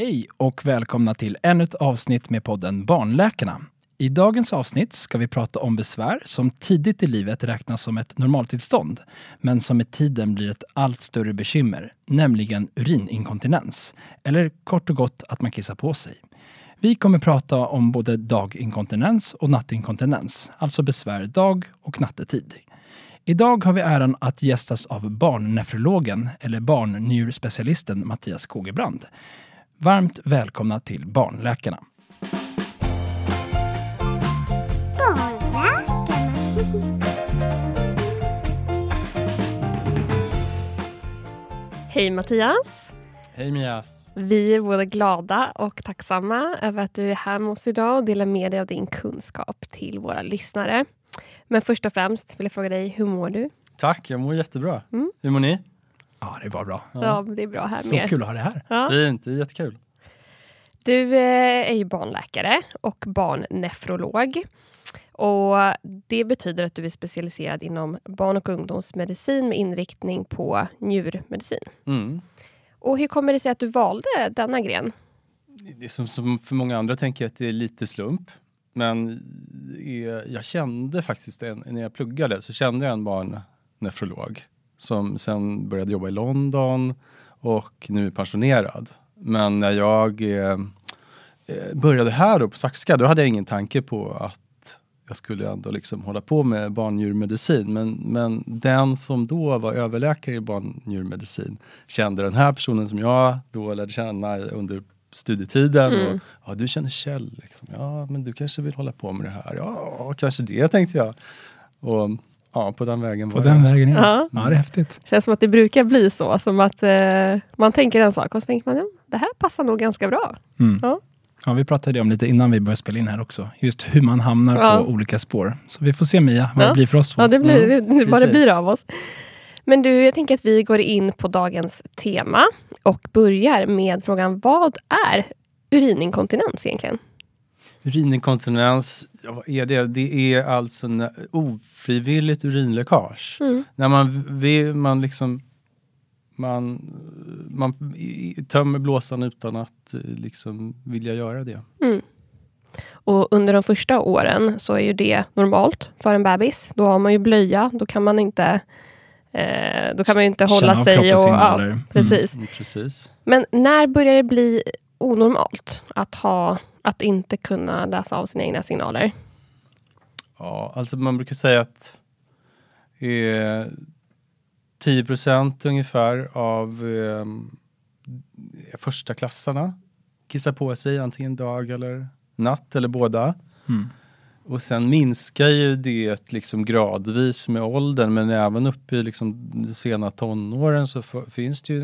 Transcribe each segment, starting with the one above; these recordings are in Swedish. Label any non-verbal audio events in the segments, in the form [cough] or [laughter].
Hej och välkomna till ännu ett avsnitt med podden Barnläkarna. I dagens avsnitt ska vi prata om besvär som tidigt i livet räknas som ett normaltillstånd, men som med tiden blir ett allt större bekymmer, nämligen urininkontinens. Eller kort och gott att man kissar på sig. Vi kommer prata om både daginkontinens och nattinkontinens, alltså besvär dag och nattetid. Idag har vi äran att gästas av barnnefrologen, eller barnnjurspecialisten Mattias Kogebrand. Varmt välkomna till Barnläkarna. Hej Mattias! Hej Mia! Vi är både glada och tacksamma över att du är här med oss idag och delar med dig av din kunskap till våra lyssnare. Men först och främst vill jag fråga dig, hur mår du? Tack, jag mår jättebra. Mm. Hur mår ni? Ja, det var bra. Ja, ja det är bra här Så med. kul att ha dig här. Ja. Fint, det är jättekul. Du eh, är ju barnläkare och barnnefrolog. Och det betyder att du är specialiserad inom barn och ungdomsmedicin med inriktning på njurmedicin. Mm. Och hur kommer det sig att du valde denna gren? Det är som, som för många andra tänker jag att det är lite slump. Men jag kände faktiskt, en, när jag pluggade, så kände jag en barnnefrolog som sen började jobba i London och nu är pensionerad. Men när jag eh, började här då på Saxka, då hade jag ingen tanke på att jag skulle ändå liksom hålla på med barndjurmedicin. Men, men den som då var överläkare i barndjurmedicin kände den här personen som jag då lärde känna under studietiden. Mm. Och, ja, du känner Kjell. Liksom. Ja, men du kanske vill hålla på med det här. Ja, kanske det tänkte jag. Och ja, på den vägen På var den jag. vägen, ja. Ja. Ja, det är häftigt. känns som att det brukar bli så, som att eh, man tänker en sak och så tänker man, ja, det här passar nog ganska bra. Mm. Ja. Ja, vi pratade om lite innan vi började spela in här också. Just hur man hamnar Ja. på olika spår. Så vi får se Mia, vad Ja. det blir för oss två. Ja, det blir Mm, bara det blir av oss. Men du, jag tänker att vi går in på dagens tema och börjar med frågan, vad är urininkontinens egentligen? Urininkontinens, vad är det? Det är alltså när, ofrivilligt urinläckage. Mm. När man, vi, man liksom man, man tömmer blåsan utan att eh, liksom vilja göra det. Mm. Och under de första åren så är ju det normalt för en bebis. Då har man ju blöja, då kan man inte eh, då kan man ju inte hålla Känna sig. Och, kroppens ja, precis. Mm, precis. Men när börjar det bli onormalt att, ha, att inte kunna läsa av sina egna signaler? Ja, alltså man brukar säga att eh, 10% ungefär av eh, första klassarna kissar på sig antingen dag eller natt eller båda. Mm. Och sen minskar ju det liksom gradvis med åldern men även uppe i liksom de sena tonåren så finns det ju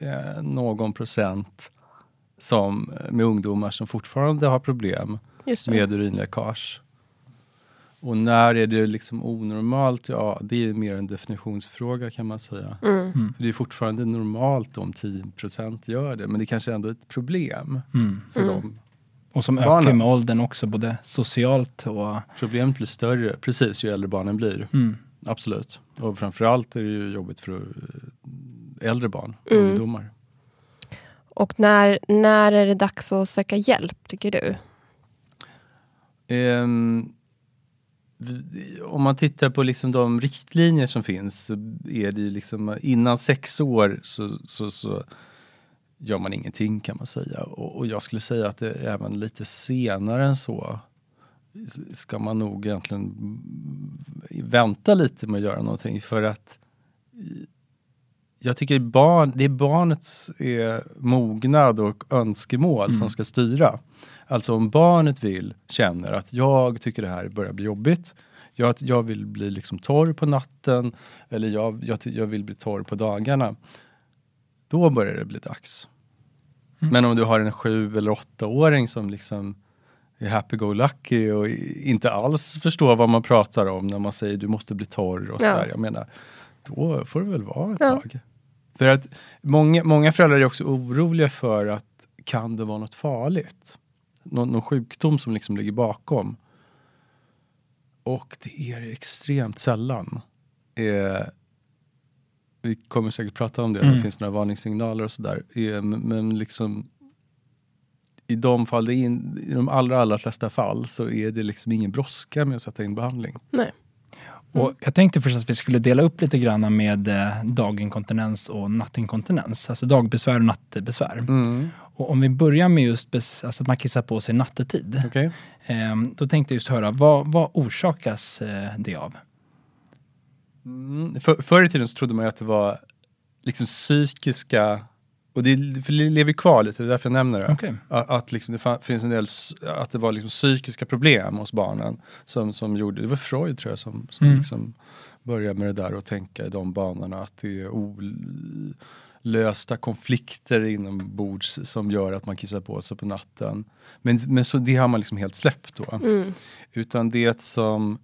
eh, någon procent som, med ungdomar som fortfarande har problem med urinläckage. Och när är det liksom onormalt? Ja, det är mer en definitionsfråga kan man säga. Mm. För det är fortfarande normalt om 10% gör det, men det kanske ändå är ett problem Mm. för Mm. dem. Och som ökar Barnen. med åldern också, både socialt och... Problemet blir större, precis ju äldre barnen blir. Mm. Absolut. Och framförallt är det ju jobbigt för eh, äldre barn, Mm. ungdomar. Och när, när är det dags att söka hjälp, tycker du? Um, om man tittar på liksom de riktlinjer som finns så är det ju liksom innan sex år så, så, så gör man ingenting kan man säga. Och, och jag skulle säga att det är även lite senare än så ska man nog egentligen vänta lite med att göra någonting för att jag tycker barn, det är barnets eh, mognad och önskemål Mm. som ska styra. Alltså om barnet vill, känner att jag tycker det här börjar bli jobbigt. Jag, jag vill bli liksom torr på natten eller jag, jag, jag vill bli torr på dagarna. Då börjar det bli dags. Mm. Men om du har en sju eller åttaåring som liksom är happy-go-lucky och inte alls förstår vad man pratar om när man säger du måste bli torr och Ja. sådär. Jag menar, då får det väl vara ett Ja. tag. För att många, många föräldrar är också oroliga för att kan det vara något farligt? Nå, någon sjukdom som liksom ligger bakom. Och det är extremt sällan. Eh, vi kommer säkert prata om det, Mm. det finns några varningssignaler och sådär. Eh, men, men liksom i de fall, in, i de allra, allra flesta fall så är det liksom ingen brådska med att sätta in behandling. Nej. Och jag tänkte först att vi skulle dela upp lite grann med eh, daginkontinens och nattinkontinens. Alltså dagbesvär och nattbesvär. Mm. Och om vi börjar med just alltså att man kissar på sig nattetid. Okej. Ehm, då tänkte jag just höra, vad, vad orsakas eh, det av? Mm. För, förr i tiden så trodde man ju att det var liksom psykiska, och det, för det lever kvar lite, det är därför jag nämner det. Okej. Att, att liksom det finns en del, att det var liksom psykiska problem hos barnen som, som gjorde, det var Freud tror jag som, som Mm. liksom började med det där och tänka i de banorna att det är olösta konflikter inombords som gör att man kissar på sig på natten. Men, men så det har man liksom helt släppt då. Mm. Utan det som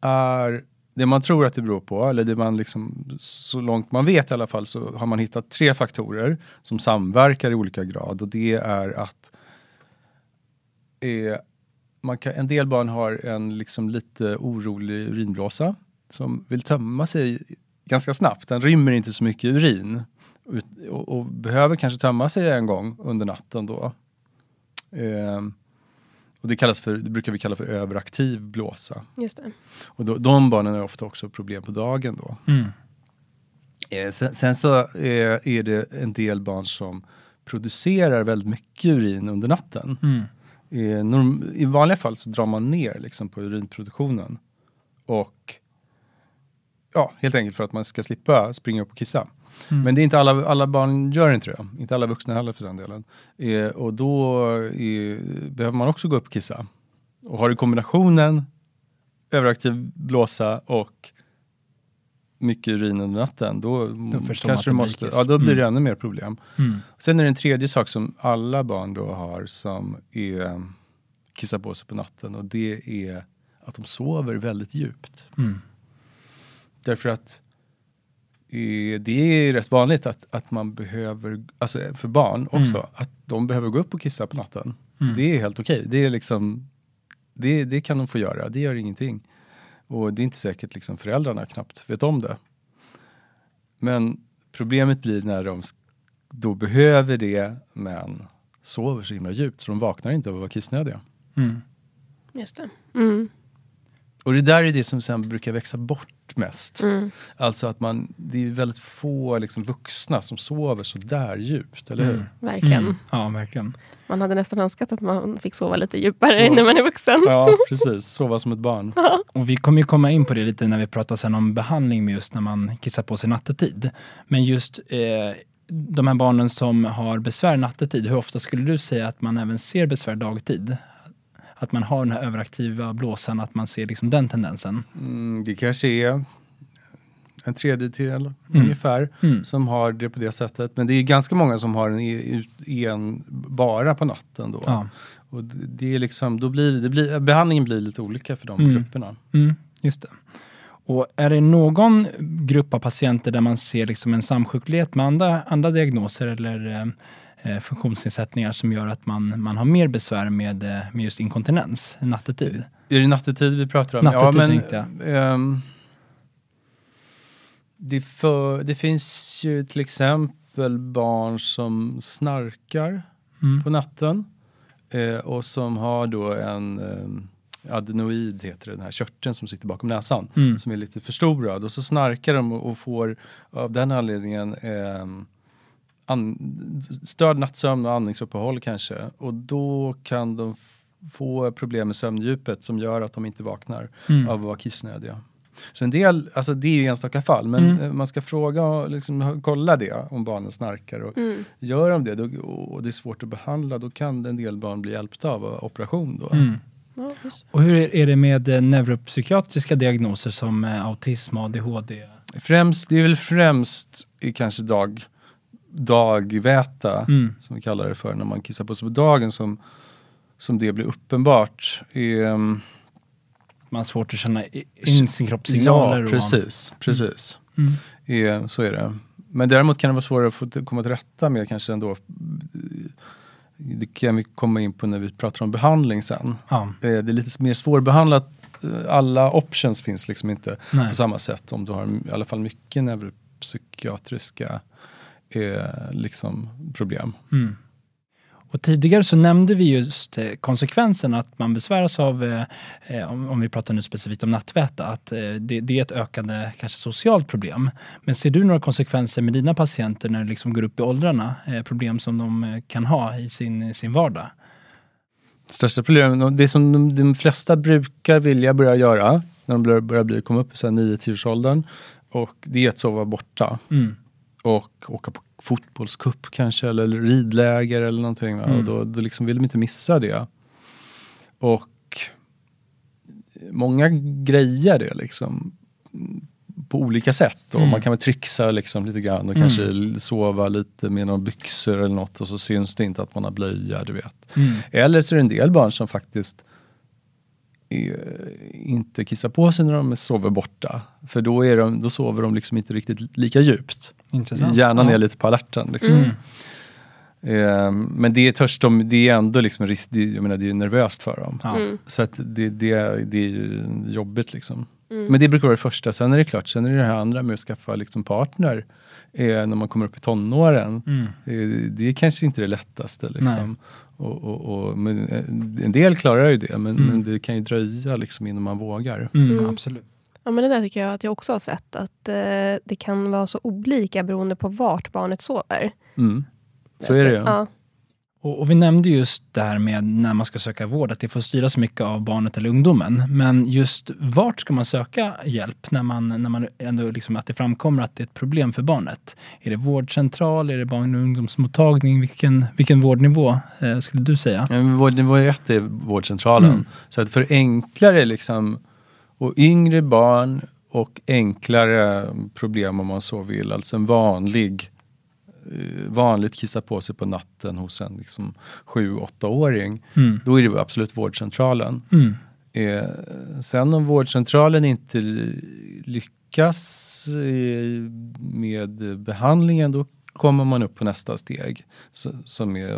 är det man tror att det beror på, eller det man liksom, så långt man vet i alla fall, så har man hittat tre faktorer som samverkar i olika grad. Och det är att eh, man kan, en del barn har en liksom lite orolig urinblåsa som vill tömma sig ganska snabbt. Den rymmer inte så mycket urin och, och behöver kanske tömma sig en gång under natten då. Eh, och det, kallas för, det brukar vi kalla för överaktiv blåsa. Just det. Och då, de barnen har ofta också problem på dagen då. Mm. Eh, sen, sen så eh, är det en del barn som producerar väldigt mycket urin under natten. Mm. Eh, norm, I vanliga fall så drar man ner liksom på urinproduktionen. Och ja, helt enkelt för att man ska slippa springa upp och kissa. Mm. Men det är inte alla, alla barn gör inte det. Inte alla vuxna heller för den delen. Eh, och då eh, behöver man också gå upp och kissa. Och har du kombinationen överaktiv blåsa och mycket urin under natten, då, Då kanske du det måste, ja då blir det Mm. ännu mer problem. Mm. Sen är det en tredje sak som alla barn då har som är kissar på sig på natten och det är att de sover väldigt djupt. Mm. Därför att eh, det är rätt vanligt att, att man behöver, alltså för barn också, Mm. att de behöver gå upp och kissa på natten. Mm. Det är helt okej. Det är liksom, det, det kan de få göra, det gör ingenting. Och det är inte säkert liksom föräldrarna knappt vet om det. Men problemet blir när de då behöver det, men sover så himla djupt så de vaknar inte av att vara kissnödiga. Mm. Just det. Mm. Och det där är det som sen brukar växa bort mest. Mm. Alltså att man, det är väldigt få liksom vuxna som sover så där djupt, eller hur? Mm. Verkligen. Mm. Ja, verkligen. Man hade nästan önskat att man fick sova lite djupare Så- när man är vuxen. Ja, [laughs] precis. Sova som ett barn. Och vi kommer ju komma in på det lite när vi pratar sen om behandling med just när man kissar på sig nattetid. Men just eh, de här barnen som har besvär nattetid, hur ofta skulle du säga att man även ser besvär dagtid? Att man har den här överaktiva blåsan, att man ser liksom den tendensen? Mm, det kanske är en tredjedel Mm. ungefär Mm. som har det på det sättet. Men det är ganska många som har en, en bara på natten då. Ja. Och det är liksom, då blir, det blir, behandlingen blir lite olika för de Mm. grupperna. Mm, just det. Och är det någon grupp av patienter där man ser liksom en samsjuklighet med andra, andra diagnoser eller eh, funktionsnedsättningar som gör att man, man har mer besvär med, eh, med just inkontinens nattetid? Är det nattetid vi pratar om? Nattetid ja, men, tänkte ehm, det, för, det finns ju till exempel barn som snarkar Mm. på natten eh, och som har då en eh, adenoid, heter det, den här körteln som sitter bakom näsan, Mm. som är lite förstorad och så snarkar de och, får av den anledningen eh, an, störd nattsömn och andningsuppehåll kanske och då kan de få problem med sömndjupet som gör att de inte vaknar Mm. av att vara kissnödiga. Så en del, alltså det är ju enstaka fall, men Mm. eh, man ska fråga och liksom, kolla det om barnen snarkar. Och Mm. Gör de det då, och det är svårt att behandla, då kan en del barn bli hjälpta av operation. Då. Mm. Ja. Och hur är- det med eh, neuropsykiatriska diagnoser som eh, autism, ADHD? Främst, det är väl främst i kanske dag, dagväta, Mm. som vi kallar det för, när man kissar på sig på dagen som, som det blir uppenbart. Ehm, Man har svårt att känna in sin kroppssignaler. Ja, precis. precis. Mm. Eh, så är det. Men däremot kan det vara svårare att få komma till rätta med kanske ändå. Det kan vi komma in på när vi pratar om behandling sen. Ja, Eh, det är lite mer svårbehandlat. Eh, Alla options finns liksom inte nej. på samma sätt om du har i alla fall mycket neuropsykiatriska eh, liksom problem. Mm. Och tidigare så nämnde vi just eh, konsekvensen att man besväras av, eh, eh, om, vi pratar nu specifikt om nattväta, att det, är ett ökande kanske socialt problem. Men ser du några konsekvenser med dina patienter när det liksom går upp i åldrarna? Problem som de kan ha i sin, sin vardag? Största problemet, det som de, de flesta brukar vilja börja göra när de börjar, börjar bli, komma upp i 9-10-årsåldern, och det är att sova borta. Mm. Och åka på fotbollscup kanske eller ridläger eller någonting. Mm. Och då, då liksom vill de inte missa det. Och många grejer det liksom på olika sätt. Och Mm. Man kan väl trixa liksom lite grann och Mm. kanske sova lite med några byxor eller något och så syns det inte att man har blöja, du vet. Mm. Eller så är det en del barn som faktiskt eh, inte kissar på sig när de sover borta. För då, är de, då sover de liksom inte riktigt lika djupt. Intressant. Hjärnan Ja. är lite på alerten. Liksom. Mm. Ehm, men det törs de, det är ändå liksom risk, det, jag menar, det är nervöst för dem. Ja. Mm. Så att det, det, det är ju jobbigt liksom. Mm. Men det brukar vara det första, sen är det klart, sen är det det här andra med att skaffa liksom partner eh, när man kommer upp i tonåren. Mm. Eh, det är kanske inte det lättaste liksom. Och, och, och, men, eh, en del klarar ju det, men, Mm. men det kan ju dröja liksom innan man vågar. Mm, Mm. Absolut. Ja, men det där tycker jag att jag också har sett. Att eh, det kan vara så olika beroende på vart barnet sover. Mm. Så är det ju. Ja. Och, och vi nämnde just det här med när man ska söka vård, att det får styras mycket av barnet eller ungdomen. Men just vart ska man söka hjälp när man, när man ändå liksom att det framkommer att det är ett problem för barnet? Är det vårdcentral, är det barn och ungdomsmottagning? Vilken, vilken vårdnivå eh, skulle du säga? Ja, Vårdnivå 1 är vårdcentralen. Mm. Så att för enklare liksom, och yngre barn och enklare problem om man så vill, alltså en vanlig eh, vanligt kissa på sig på natten hos en liksom, 7-8-åring, Mm. då är det absolut vårdcentralen. Mm. Eh, sen om vårdcentralen inte lyckas eh, med behandlingen, då kommer man upp på nästa steg. Så, som är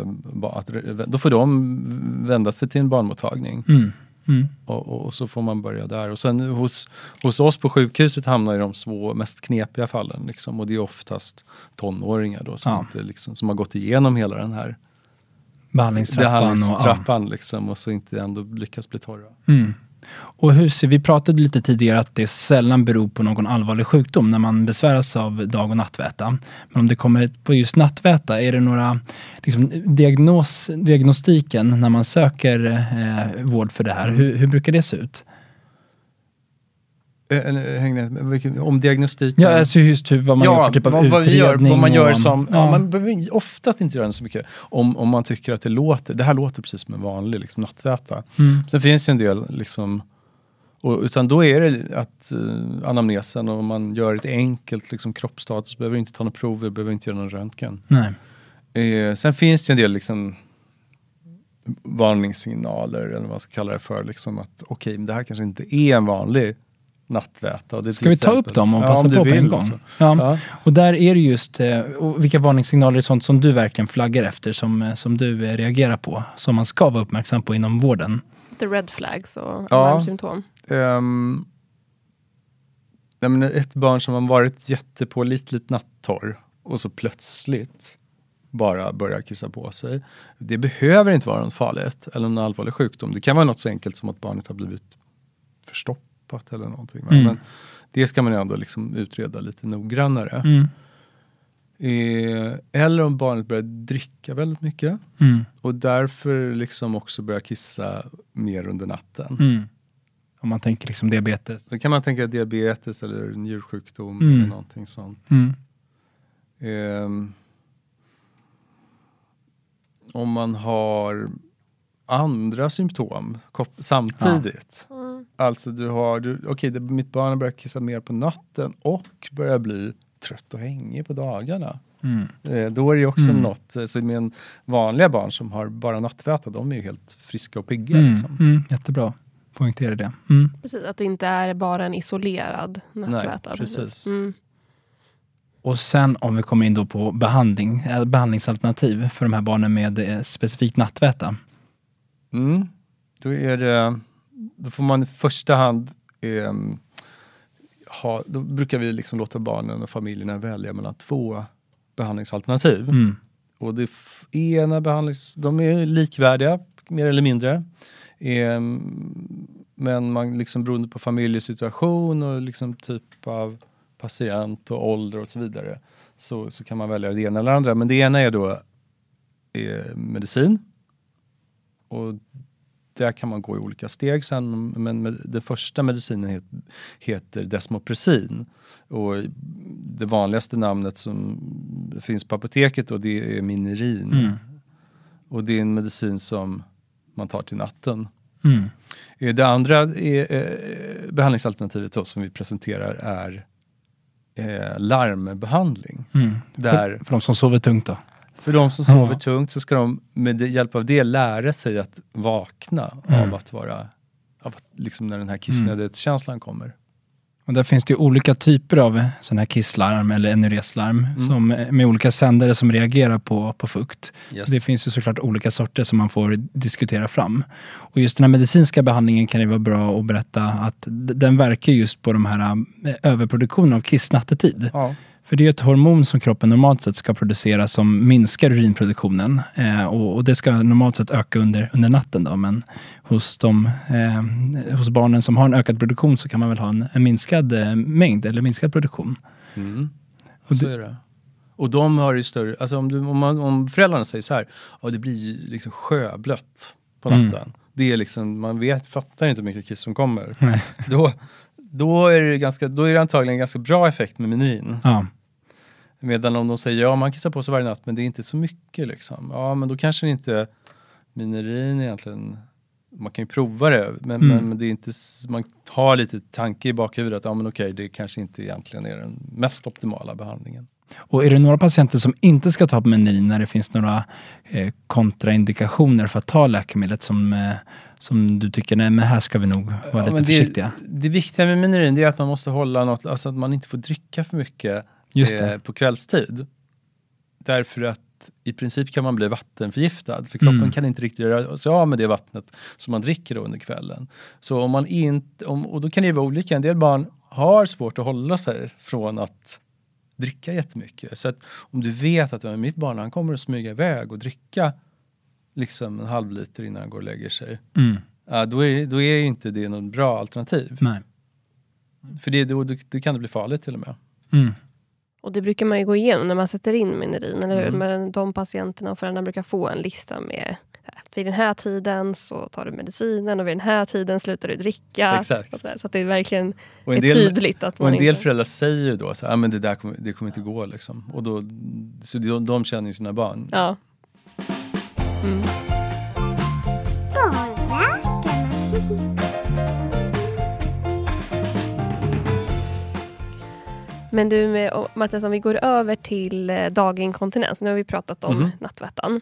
att, då får de vända sig till en barnmottagning Mm. Mm. och, och, och så får man börja där. Och sen hos, hos oss på sjukhuset hamnar ju de svå, mest knepiga fallen. Liksom, och det är oftast tonåringar då, som, Ja. inte, liksom, som har gått igenom hela den här Behandlingstrappan. Och, behandlingstrappan liksom, och så inte ändå lyckas bli torra. Mm. Och hur ser, vi pratade lite tidigare att det sällan beror på någon allvarlig sjukdom när man besväras av dag och nattväta. Men om det kommer på just nattväta, är det några liksom, diagnos, diagnostiken när man söker eh, vård för det här? Mm. Hur, hur brukar det se ut? Eh, eller, häng med, vilken- om diagnostiken? Ja, alltså just hur, vad man gör för typ av vad, vad utredning. gör, vad man gör som, ja. ja. man behöver oftast inte göra den så mycket. Om, om man tycker att det låter, det här låter precis som en vanlig liksom, nattväta. Mm. Sen finns det en del, liksom, och, utan då är det att eh, anamnesen och man gör ett enkelt liksom, kroppsstatus, behöver inte ta några prover, behöver inte göra någon röntgen. Nej. Eh, sen finns det en del liksom, varningssignaler, eller vad man ska kalla det för, liksom, att okej, men det här kanske inte är en vanlig nattväta. Och det Ska vi ta upp dem och Ja, passa om du på på en gång? alltså. Ja. Ja. Och där är det just, eh, och vilka varningssignaler är sånt som du verkligen flaggar efter, som, eh, som du eh, reagerar på, som man ska vara uppmärksam på inom vården? The red flags och Ja. alarmsymptom. Um, jag menar, ett barn som har varit jättepålitligt nattorr och så plötsligt bara börjar kissa på sig. Det behöver inte vara något farligt eller någon allvarlig sjukdom. Det kan vara något så enkelt som att barnet har blivit förstoppat eller någonting. Mm. Men det ska man ju ändå liksom utreda lite noggrannare. Mm. Eh, eller om barnet börjar dricka väldigt mycket Mm. och därför liksom också börjar kissa mer under natten. Mm. Om man tänker liksom diabetes. Då kan man tänka diabetes eller njursjukdom Mm. eller någonting sånt. Ehm, om man har andra symptom samtidigt. Mm. Alltså du har, du, okej det- mitt barn har börjat kissa mer på natten och börjar bli trött och hängig på dagarna. Mm. Eh, då är det ju också Mm. något, eh, så med vanliga barn som har bara nattväta, de är ju helt friska och pigga. Mm. Liksom. Mm. Jättebra. Poängtera det. Mm. Precis, att det inte är bara en isolerad nattväta. precis. Mm. Och sen om vi kommer in då på behandling, eh, behandlingsalternativ för de här barnen med eh, specifikt nattväta. Mm. Då, är det, då får man i första hand ehm, ha, då brukar vi liksom låta barnen och familjerna välja mellan två behandlingsalternativ. Mm. Och det ena behandlings... De är likvärdiga, mer eller mindre. Ehm, men man liksom beroende på familjesituation och liksom typ av patient och ålder och så vidare så, så kan man välja det ena eller andra. Men det ena är då eh, medicin. Och där kan man gå i olika steg sen, men med, den första medicinen het, heter Desmopressin. Och det vanligaste namnet som finns på apoteket och det är Minerin. Mm. Och det är en medicin som man tar till natten. Mm. Eh, Det andra är, eh, behandlingsalternativet då, som vi presenterar är eh, larmbehandling. Mm. Där- För, för de som sover tungt då? För de som sover Ja. tungt så ska de med hjälp av det lära sig att vakna Mm. av att vara, av att, liksom när den här kissnödighetskänslan kommer. Och där finns det ju olika typer av sådana här kisslarm eller enureslarm Mm. som, med olika sändare som reagerar på, på fukt. Yes. Det finns ju såklart olika sorter som man får diskutera fram. Och just den här medicinska behandlingen kan det vara bra att berätta att den verkar just på de här eh, överproduktionen av kiss nattetid. Ja. För det är ett hormon som kroppen normalt sett ska producera som minskar urinproduktionen. Eh, och, och det ska normalt sett öka under, under natten. Då. Men hos, de, eh, hos barnen som har en ökad produktion så kan man väl ha en, en minskad eh, mängd eller minskad produktion. Mm. Och så är det. Och de har ju större, alltså om, du, om, man, om föräldrarna säger så här, ja det blir liksom sjöblött på Mm. natten. Det är liksom, man vet, fattar inte hur mycket kiss som kommer. Nej. Då, då, är det ganska, då är det antagligen en ganska bra effekt med menin. Ja. Medan om de säger ja man kissar på sig varje natt men det är inte så mycket liksom. Ja men då kanske det inte minerin egentligen, man kan ju prova det men, Mm. men, det är inte, man har lite tanke i bakhuvudet att ja men okej det kanske inte egentligen är den mest optimala behandlingen. Och är det några patienter som inte ska ta Menerin när det finns några eh, kontraindikationer för att ta läkemedlet som, eh, som du tycker, nej men här ska vi nog vara Ja, lite men försiktiga? Det, det viktiga med minerin det är att man måste hålla något, alltså att man inte får dricka för mycket Just eh, det. på kvällstid. Därför att i princip kan man bli vattenförgiftad för kroppen Mm. kan inte riktigt göra sig av med det vattnet som man dricker under kvällen. Så om man inte, om, och då kan det ju vara olika, en del barn har svårt att hålla sig från att dricka jättemycket. Så att om du vet att mitt barn han kommer att smyga iväg och dricka liksom en halv liter innan han går och lägger sig. Mm. Då, är, då är inte det något bra alternativ. Nej. För det, då, då, då kan det bli farligt till och med. Mm. Och det brukar man ju gå igenom när man sätter in Minerin, eller hur? Mm. Men de patienterna och föräldrarna brukar få en lista med att vid den här tiden så tar du medicinen och vid den här tiden slutar du dricka. Exakt. Så, att det verkligen Och är en del, tydligt att och en del inte... föräldrar säger ju då så här, ah, men det där kommer, det kommer inte gå liksom. Och då, så de, de känner ju sina barn. Ja. Mm. Men du Mattias, om vi går över till eh, daginkontinens. Nu har vi pratat om Mhm. nattvättan.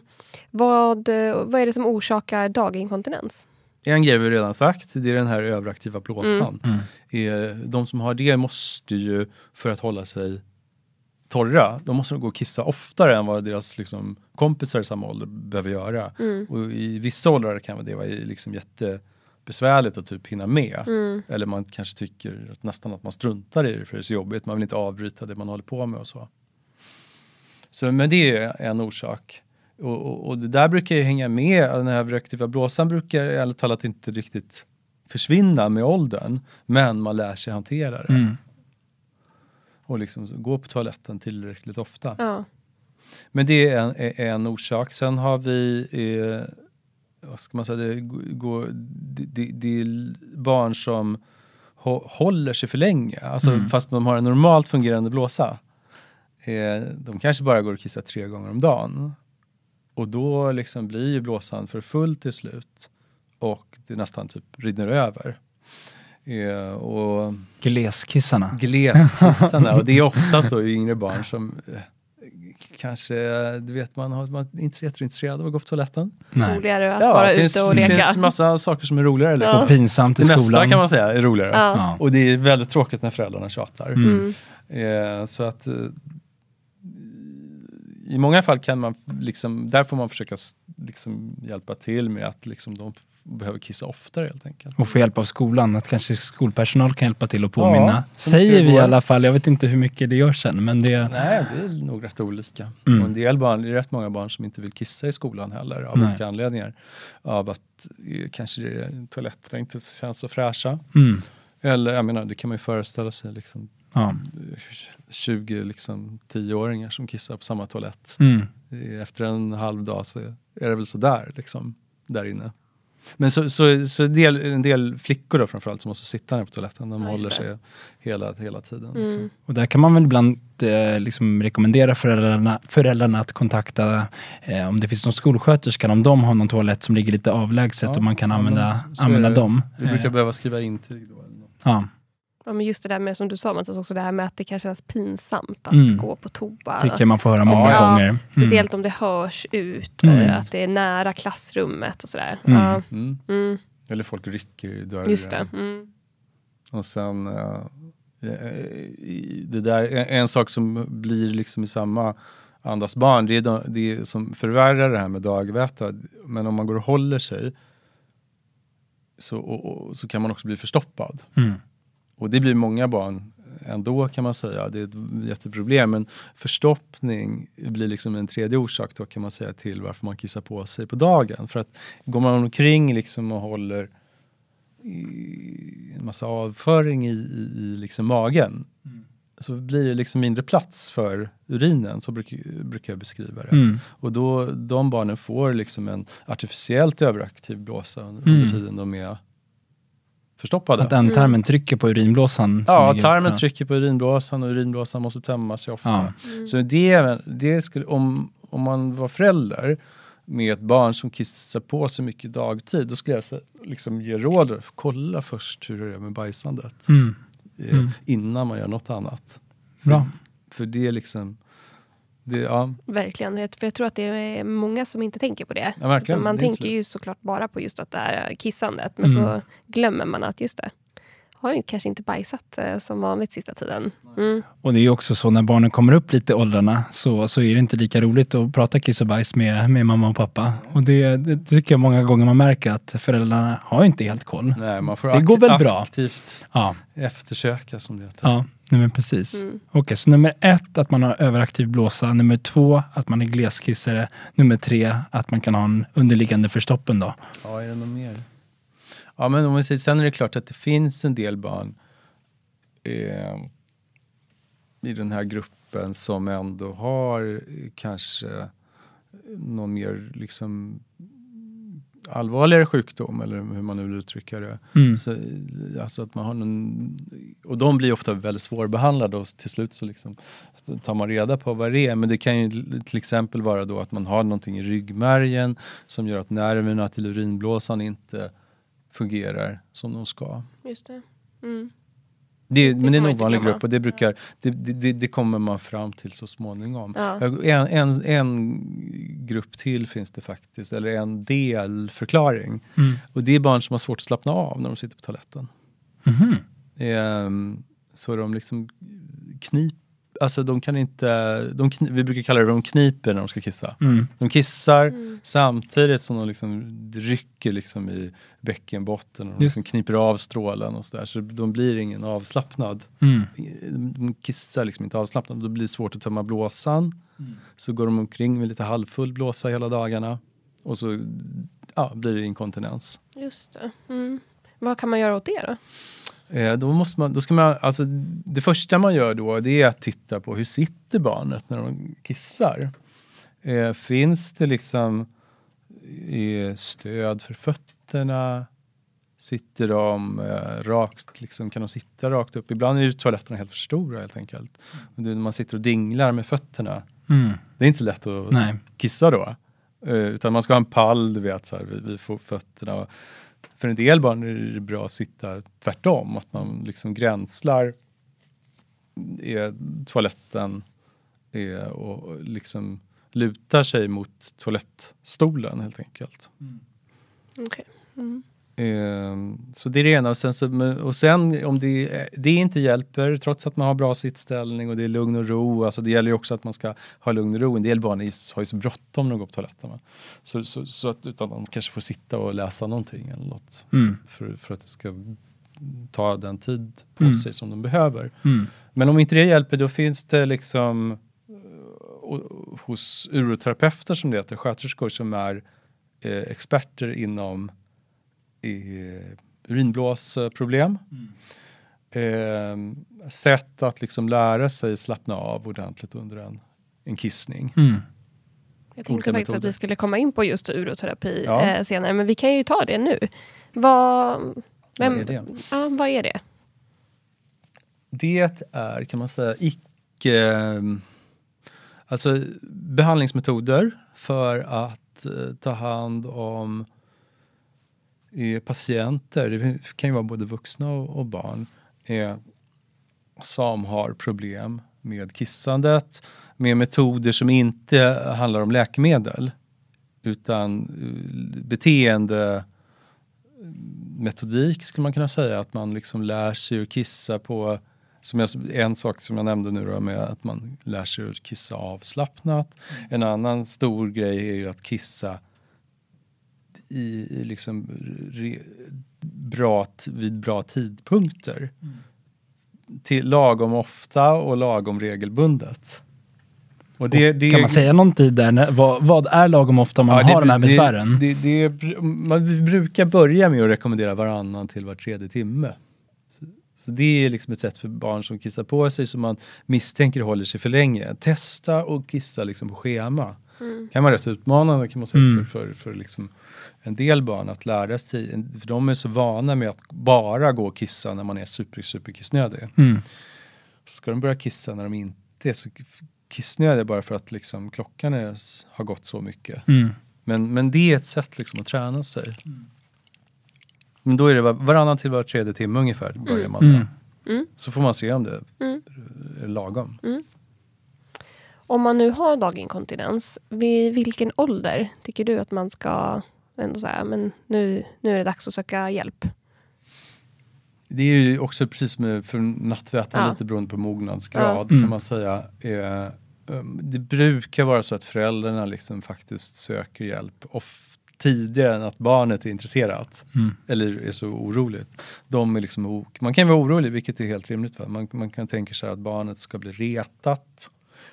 Vad, eh, vad är det som orsakar daginkontinens? En grej vi redan sagt, det är den här överaktiva blåsan. Mm. Eh, De som har det måste ju, för att hålla sig torra, de måste gå och kissa oftare än vad deras liksom, kompisar i samma ålder behöver göra. Mm. Och i vissa åldrar kan det vara liksom jättebesvärligt att typ hinna med. Mm. Eller man kanske tycker att nästan att man struntar i det för det är så jobbigt. Man vill inte avbryta det man håller på med och så. Så men det är en orsak. Och, och, och det där brukar ju hänga med. Den här överaktiva blåsan brukar ärligt talat inte riktigt försvinna med åldern. Men man lär sig hantera det. Mm. Och liksom gå på toaletten tillräckligt ofta. Ja. Men det är en, är en orsak. Sen har vi, eh, vad ska man säga, det, går, det, det, är barn som hå, håller sig för länge, alltså Mm. fast de har en normalt fungerande blåsa. Eh, de kanske bara går och kissar tre gånger om dagen. Och då liksom blir ju blåsan för full till slut. Och det nästan typ rinner över. Eh, och Gleskissarna. gleskissarna [laughs] och det är oftast då yngre barn som eh, kanske, du vet man, har, man är inte så jätteintresserad av att gå på toaletten. Nej. Roligare att Ja, vara det finns, ute och det leka. finns massa saker som är roligare. Liksom. Och pinsamt i Det skolan. mesta kan man säga är roligare. Ja. Ja. Och det är väldigt tråkigt när föräldrarna tjatar. Mm. Mm. Eh, så att eh, i många fall kan man liksom, där får man försöka liksom hjälpa till med att liksom de behöver kissa oftare helt enkelt. Och få hjälp av skolan, att kanske skolpersonal kan hjälpa till att påminna. Ja, Säger vi i alla fall, jag vet inte hur mycket det görs sen, men det... Nej, det är nog rätt olika. Mm. Och en del barn, det är rätt många barn som inte vill kissa i skolan heller av Nej. olika anledningar. Av att eh, kanske toaletterna inte känns så fräscha. Mm. Eller jag menar, det kan man ju föreställa sig liksom Ja. eh, 20 liksom 10-åringar som kissar på samma toalett. Mm. Efter en halv dag så är det väl sådär liksom, där inne. Men så, så, så del, en del flickor då framförallt som måste sitta ner på toaletten, de Ja, håller sig hela, hela tiden. Mm. Liksom. Och där kan man väl ibland eh, liksom rekommendera föräldrarna, föräldrarna att kontakta eh, om det finns någon skolsköterska, om de har någon toalett som ligger lite avlägset Ja, och man kan använda, använda dem. Vi brukar Eh, behöva skriva intyg då. Eller. Ja. Ja, men just det där med som du sa Mattias, också det här med att det kan kännas pinsamt att Mm. gå på toa. Tycker jag man får höra många Ja, gånger. Mm. Speciellt om det hörs ut, Mm. att det är nära klassrummet och sådär. Mm. Ja, Mm. mm, Eller folk rycker i dörren. just det. Mm. Och sen eh, det där, en, sak som blir liksom i samma andas barn, det är de, det som förvärrar det här med dagväta. Men om man går och håller sig så, och, och, så kan man också bli förstoppad. Mm. Och det blir många barn ändå kan man säga. Det är ett jätteproblem. Men förstoppning blir liksom en tredje orsak då kan man säga till varför man kissar på sig på dagen. För att går man omkring liksom och håller en massa avföring i, i, i liksom magen så blir det liksom mindre plats för urinen, så brukar, brukar jag beskriva det. Mm. Och då, de barnen får liksom en artificiellt överaktiv blåsa under Mm. tiden de är förstoppade. Att ändtarmen trycker på urinblåsan. Ja, tarmen ja. trycker på urinblåsan och urinblåsan måste tömma sig ofta. Ja. Mm. Så det, det skulle, om, om man var förälder med ett barn som kissar på sig mycket dagtid, då skulle jag liksom ge råd. Kolla först hur det är med bajsandet Mm. Eh, Mm. innan man gör något annat. Bra. För det är liksom, det, ja, Verkligen. Jag- För jag tror att det är många som inte tänker på det. ja. Man Det tänker så- ju såklart bara på just att det är kissandet. Men Mm. så glömmer man att just det, har ju kanske inte bajsat eh, som vanligt sista tiden. Mm. Och det är ju också så när barnen kommer upp lite i åldrarna så, så är det inte lika roligt att prata kiss och bajs med, med mamma och pappa. Och det, det tycker jag många gånger man märker att föräldrarna har inte helt koll. Nej, man får Det går väl bra. aktivt Ja, eftersöka som det heter. ja nej men precis. Mm. Okej, så nummer ett, att man har överaktiv blåsa. Nummer två, att man är gleskissare. Nummer tre, att man kan ha en underliggande förstoppen då. Ja, är det något mer? Ja, men om vi säger, sen är det klart att det finns en del barn eh, i den här gruppen som ändå har eh, kanske någon mer liksom allvarligare sjukdom eller hur man nu vill uttrycka det. Mm. Så, eh, alltså att man har någon, och de blir ofta väldigt svårbehandlade och till slut så liksom tar man reda på vad det är. Men det kan ju till exempel vara då att man har någonting i ryggmärgen som gör att nerverna till urinblåsan inte fungerar som de ska. Just det. Mm. Det, men det är en ovanlig grupp och det, brukar, det, det, det, det kommer man fram till så småningom. Ja. En, en, en grupp till finns det faktiskt, eller en delförklaring. Mm. Och det är barn som har svårt att slappna av när de sitter på toaletten. Mhm. Ehm, så de liksom knip, alltså de kan inte, de vi brukar kalla det de kniper när de ska kissa. Mm. De kissar Mm. samtidigt som de liksom rycker liksom i bäckenbotten och de liksom kniper av strålen och sådär. Så de blir ingen avslappnad. Mm. De kissar liksom inte avslappnad. Då blir det svårt att tömma blåsan. Mm. Så går de omkring med lite halvfull blåsa hela dagarna. Och så ja, blir det inkontinens. Just det. Mm. Vad kan man göra åt det då? Eh, då måste man, då ska man, alltså, det första man gör då det är att titta på hur sitter barnet när de kissar. Eh, finns det liksom eh, stöd för fötterna? Sitter de eh, rakt, liksom, kan de sitta rakt upp? Ibland är ju toaletterna helt för stora helt enkelt. Och det, när man sitter och dinglar med fötterna, Mm. det är inte så lätt att Nej. kissa då. Eh, utan man ska ha en pall, du vet, så här, vid, vid fötterna. Och för en del barn är det bra att sitta tvärtom, att man liksom gränslar är toaletten är, och liksom lutar sig mot toalettstolen helt enkelt. Okej. Mm. Ehm, så det är det ena. Och sen, så, och sen om det, det inte hjälper, trots att man har bra sittställning och det är lugn och ro. Alltså det gäller ju också att man ska ha lugn och ro. En del barn har ju så bråttom när de går på toaletten. Så, så, så, att utan de kanske får sitta och läsa någonting eller något. Mm. För, för att det ska ta den tid på Mm. sig som de behöver. Mm. Men om inte det hjälper då finns det liksom eh, hos uroterapeuter som det heter, sköterskor som är eh, experter inom eh, urinblåsproblem. Eh, sätt att liksom lära sig slappna av ordentligt under en, en kissning. Mm. Jag tänkte faktiskt att metoder. vi skulle komma in på just uroterapi Ja. eh, senare, men vi kan ju ta det nu. Vad, vem, Vad är det? Ja, vad är det? Det är, kan man säga, icke... Alltså behandlingsmetoder för att eh, ta hand om eh, patienter, det kan ju vara både vuxna och, och barn, eh, som har problem med kissandet, med metoder som inte handlar om läkemedel, utan eh, beteende metodik skulle man kunna säga, att man liksom lär sig att kissa på som jag, en sak som jag nämnde nu då med att man lär sig att kissa avslappnat. En annan stor grej är ju att kissa i, liksom re, bra, vid bra tidpunkter. Till lagom ofta och lagom regelbundet. Och det, det, Kan man säga någon tid där? när- Vad, vad är lagom ofta om man Ja, det- har de här det- besvären? Det, det, man vi brukar börja med att rekommendera varannan till var tredje timme. Så, så det är liksom ett sätt för barn som kissar på sig som man misstänker håller sig för länge. Testa och kissa liksom på schema. Kan vara rätt utmanande kan man säga Mm. för, för, för liksom en del barn att lära sig. För de är så vana med att bara gå och kissa när man är super, super kissnödig. Mm. Så ska de börja kissa när de inte är så kissnödiga bara för att liksom klockan är, har gått så mycket. Mm. Men, men det är ett sätt liksom att träna sig. Men då är det var, varannan till var tredje timme ungefär börjar man med. Mm. Mm. Så får man se om det Mm. är lagom. Om man nu har daginkontinens, vid vilken ålder tycker du att man ska ändå säga, men nu, nu är det dags att söka hjälp? Det är ju också precis med för nattvätan Ja. lite beroende på mognadsgrad Ja. Mm. kan man säga. Eh, um, det brukar vara så att föräldrarna liksom faktiskt söker hjälp of- tidigare än att barnet är intresserat. Mm. eller är så oroligt. De är liksom, man kan vara orolig, vilket är helt rimligt. Va? Man, man kan tänka sig att barnet ska bli retat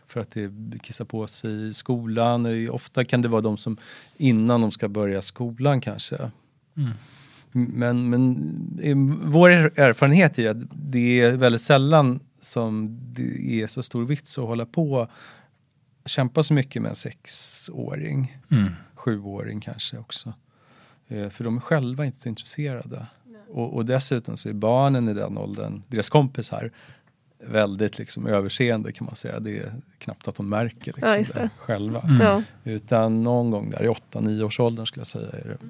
för att det kissar på sig i skolan. Ofta kan det vara de som innan de ska börja skolan kanske. Mm. Men, men eh, vår er- erfarenhet är att det är väldigt sällan som det är så stor vits att hålla på kämpa så mycket med en sexåring Mm. sjuåring kanske också. Eh, för de är själva inte så intresserade. Och, och dessutom så är barnen i den åldern, deras kompisar, väldigt liksom överseende kan man säga. Det är knappt att de märker liksom Ja, det. själva. Mm. Ja. Utan någon gång där i 8-9 års åldern skulle jag säga är det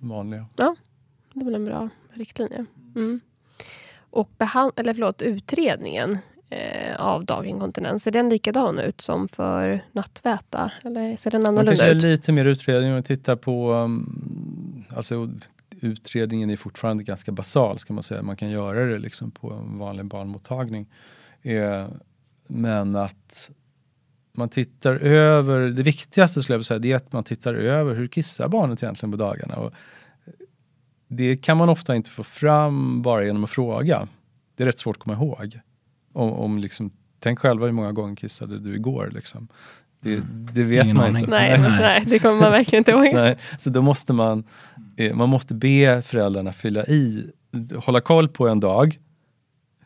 vanliga. Det är väl en bra riktlinje. Mm. Och behand- eller förlåt, utredningen eh, av daginkontinens, ser den likadan ut som för nattväta? Eller ser den Man annorlunda kanske gör ut? lite mer utredning och tittar på um, alltså, utredningen är fortfarande ganska basal ska man säga. Man kan göra det liksom på en vanlig barnmottagning. Eh, men att man tittar över, det viktigaste skulle jag vilja säga, det är att man tittar över hur kissar barnet egentligen på dagarna. Och det kan man ofta inte få fram bara genom att fråga. Det är rätt svårt att komma ihåg. Om, om liksom, tänk själva hur många gånger kissade du igår? Liksom. Det, det vet Ingen man aning. inte. Nej, nej. nej, det kommer man verkligen inte ihåg. [laughs] Nej, så då måste man, eh, man måste be föräldrarna fylla i, hålla koll på en dag,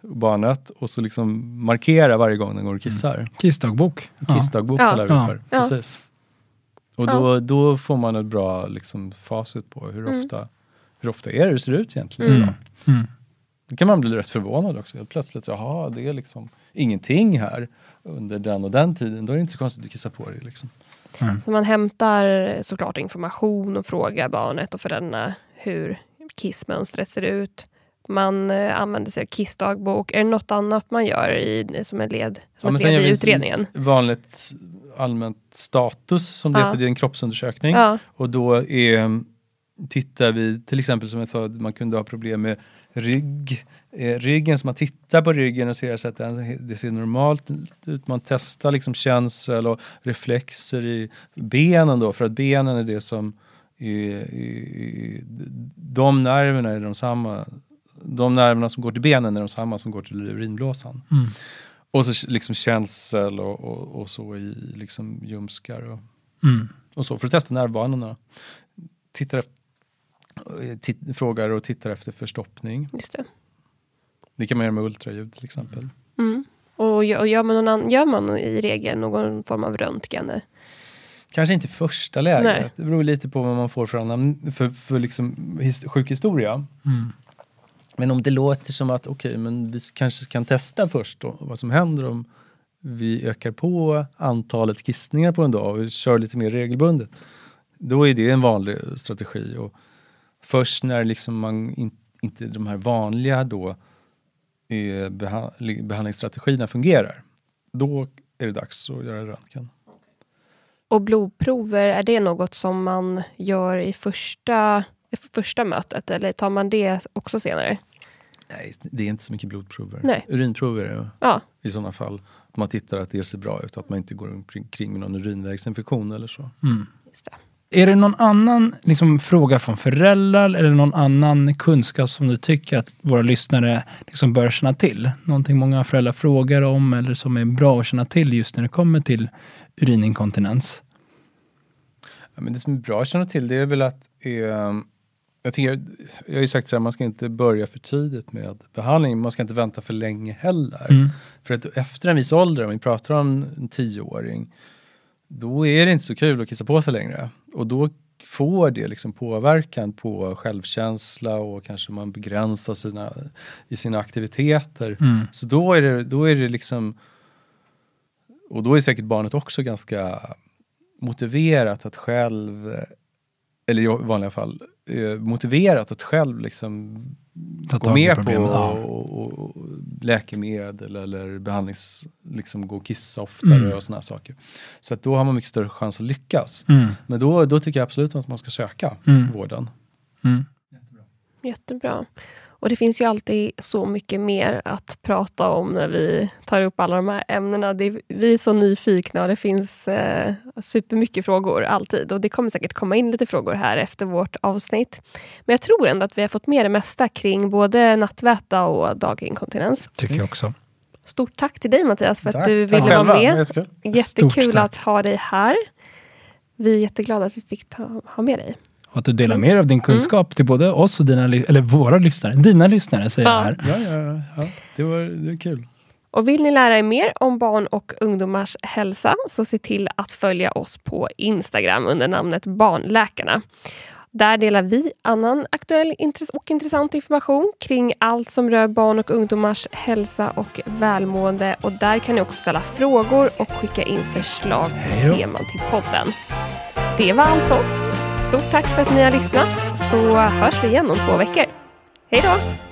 barnet, och så liksom markera varje gång den går och kissar. Kissdagbok. Ja. Kissdagbok Ja. kallar vi Ja. för. Ja. Precis. Och då, då får man ett bra liksom, facit på hur, Mm. ofta, hur ofta är det det ser ut egentligen. Mm. idag. Mm. Då kan man bli rätt förvånad också. Helt Plötsligt, jaha, det är liksom ingenting här under den och den tiden. Då är det inte så konstigt att kissa på dig. Liksom. Så man hämtar såklart information och frågar barnet och föräldrarna hur kissmönstret ser ut. Man eh, använder sig av kissdagbok. Är det något annat man gör i, som en led, Ja, som men ett led i utredningen? Vanligt allmänt status som det Ja. heter, är en kroppsundersökning. Ja, Och då är, tittar vi, till exempel som jag sa, att man kunde ha problem med rygg, eh, ryggen, så man tittar på ryggen och ser så att den, det ser normalt ut. Man testar liksom känsel och reflexer i benen då, för att benen är det som är, är, de nerverna är de samma. De nerverna som går till benen är de samma som går till urinblåsan. Mm. Och så liksom känsel och, och, och så i liksom ljumskar och, Mm. och så för att testa nervbanorna. Tittar efter, frågar och tittar efter förstoppning. Just det. Det kan man göra med ultraljud till exempel. Mm. Och, gör, man någon gör man i regel någon form av röntgen? Kanske inte i första läget. Nej. Det beror lite på vad man får för, annan, för, för liksom his, sjukhistoria. Mm. Men om det låter som att okej, men vi kanske kan testa först då, vad som händer om vi ökar på antalet kissningar på en dag och kör lite mer regelbundet. Då är det en vanlig strategi. Och först när liksom man in, inte de här vanliga då eh, beha, behandlingsstrategierna fungerar, då är det dags att göra röntgen. Och blodprover, är det något som man gör i första, i första mötet eller tar man det också senare? Nej, det är inte så mycket blodprover. Nej. Urinprover är Ja, i sådana fall. Att man tittar att det ser bra ut, att man inte går omkring med någon urinvägsinfektion eller så. Mm. just det. Är det någon annan liksom, fråga från föräldrar eller någon annan kunskap som du tycker att våra lyssnare liksom bör känna till? Någonting många föräldrar frågar om eller som är bra att känna till just när det kommer till urininkontinens? Ja, men det som är bra att känna till det är väl att eh, jag, tycker, jag har ju sagt så här, man ska inte börja för tidigt med behandling, man ska inte vänta för länge heller. Mm. För att efter en viss ålder, om vi pratar om en tioåring, då är det inte så kul att kissa på sig längre. Och då får det liksom påverkan på självkänsla och kanske man begränsar sina, i sina aktiviteter. Mm. Så då är, det, då är det liksom, och då är säkert barnet också ganska motiverat att själv, eller i vanliga fall, eh, motiverat att själv liksom Ta gå med på och, och, och läkemedel eller behandlings, liksom gå och kissa oftare Mm. och sådana saker. Så att då har man mycket större chans att lyckas. Mm. Men då, då tycker jag absolut att man ska söka Mm. vården. Mm. Jättebra. Och det finns ju alltid så mycket mer att prata om när vi tar upp alla de här ämnena. Det, vi är så nyfikna och det finns eh, supermycket frågor alltid. Och det kommer säkert komma in lite frågor här efter vårt avsnitt. Men jag tror ändå att vi har fått med det mesta kring både nattväta och daginkontinens. Tycker jag också. Stort tack till dig Mattias för att Tack, du tack ville vara med. jättekul. Jättekul att ha dig här. Vi är jätteglada att vi fick ta, ha med dig. Och att du delar med dig av din kunskap till både oss och dina, eller våra lyssnare. Dina lyssnare säger jag Ja. här. Ja, ja, ja. Det, var, det var kul. Och vill ni lära er mer om barn och ungdomars hälsa så se till att följa oss på Instagram under namnet Barnläkarna. Där delar vi annan aktuell och intressant information kring allt som rör barn och ungdomars hälsa och välmående. Och där kan ni också ställa frågor och skicka in förslag på teman till podden. Det var allt för oss. Stort tack för att ni har lyssnat så hörs vi igen om två veckor. Hej då!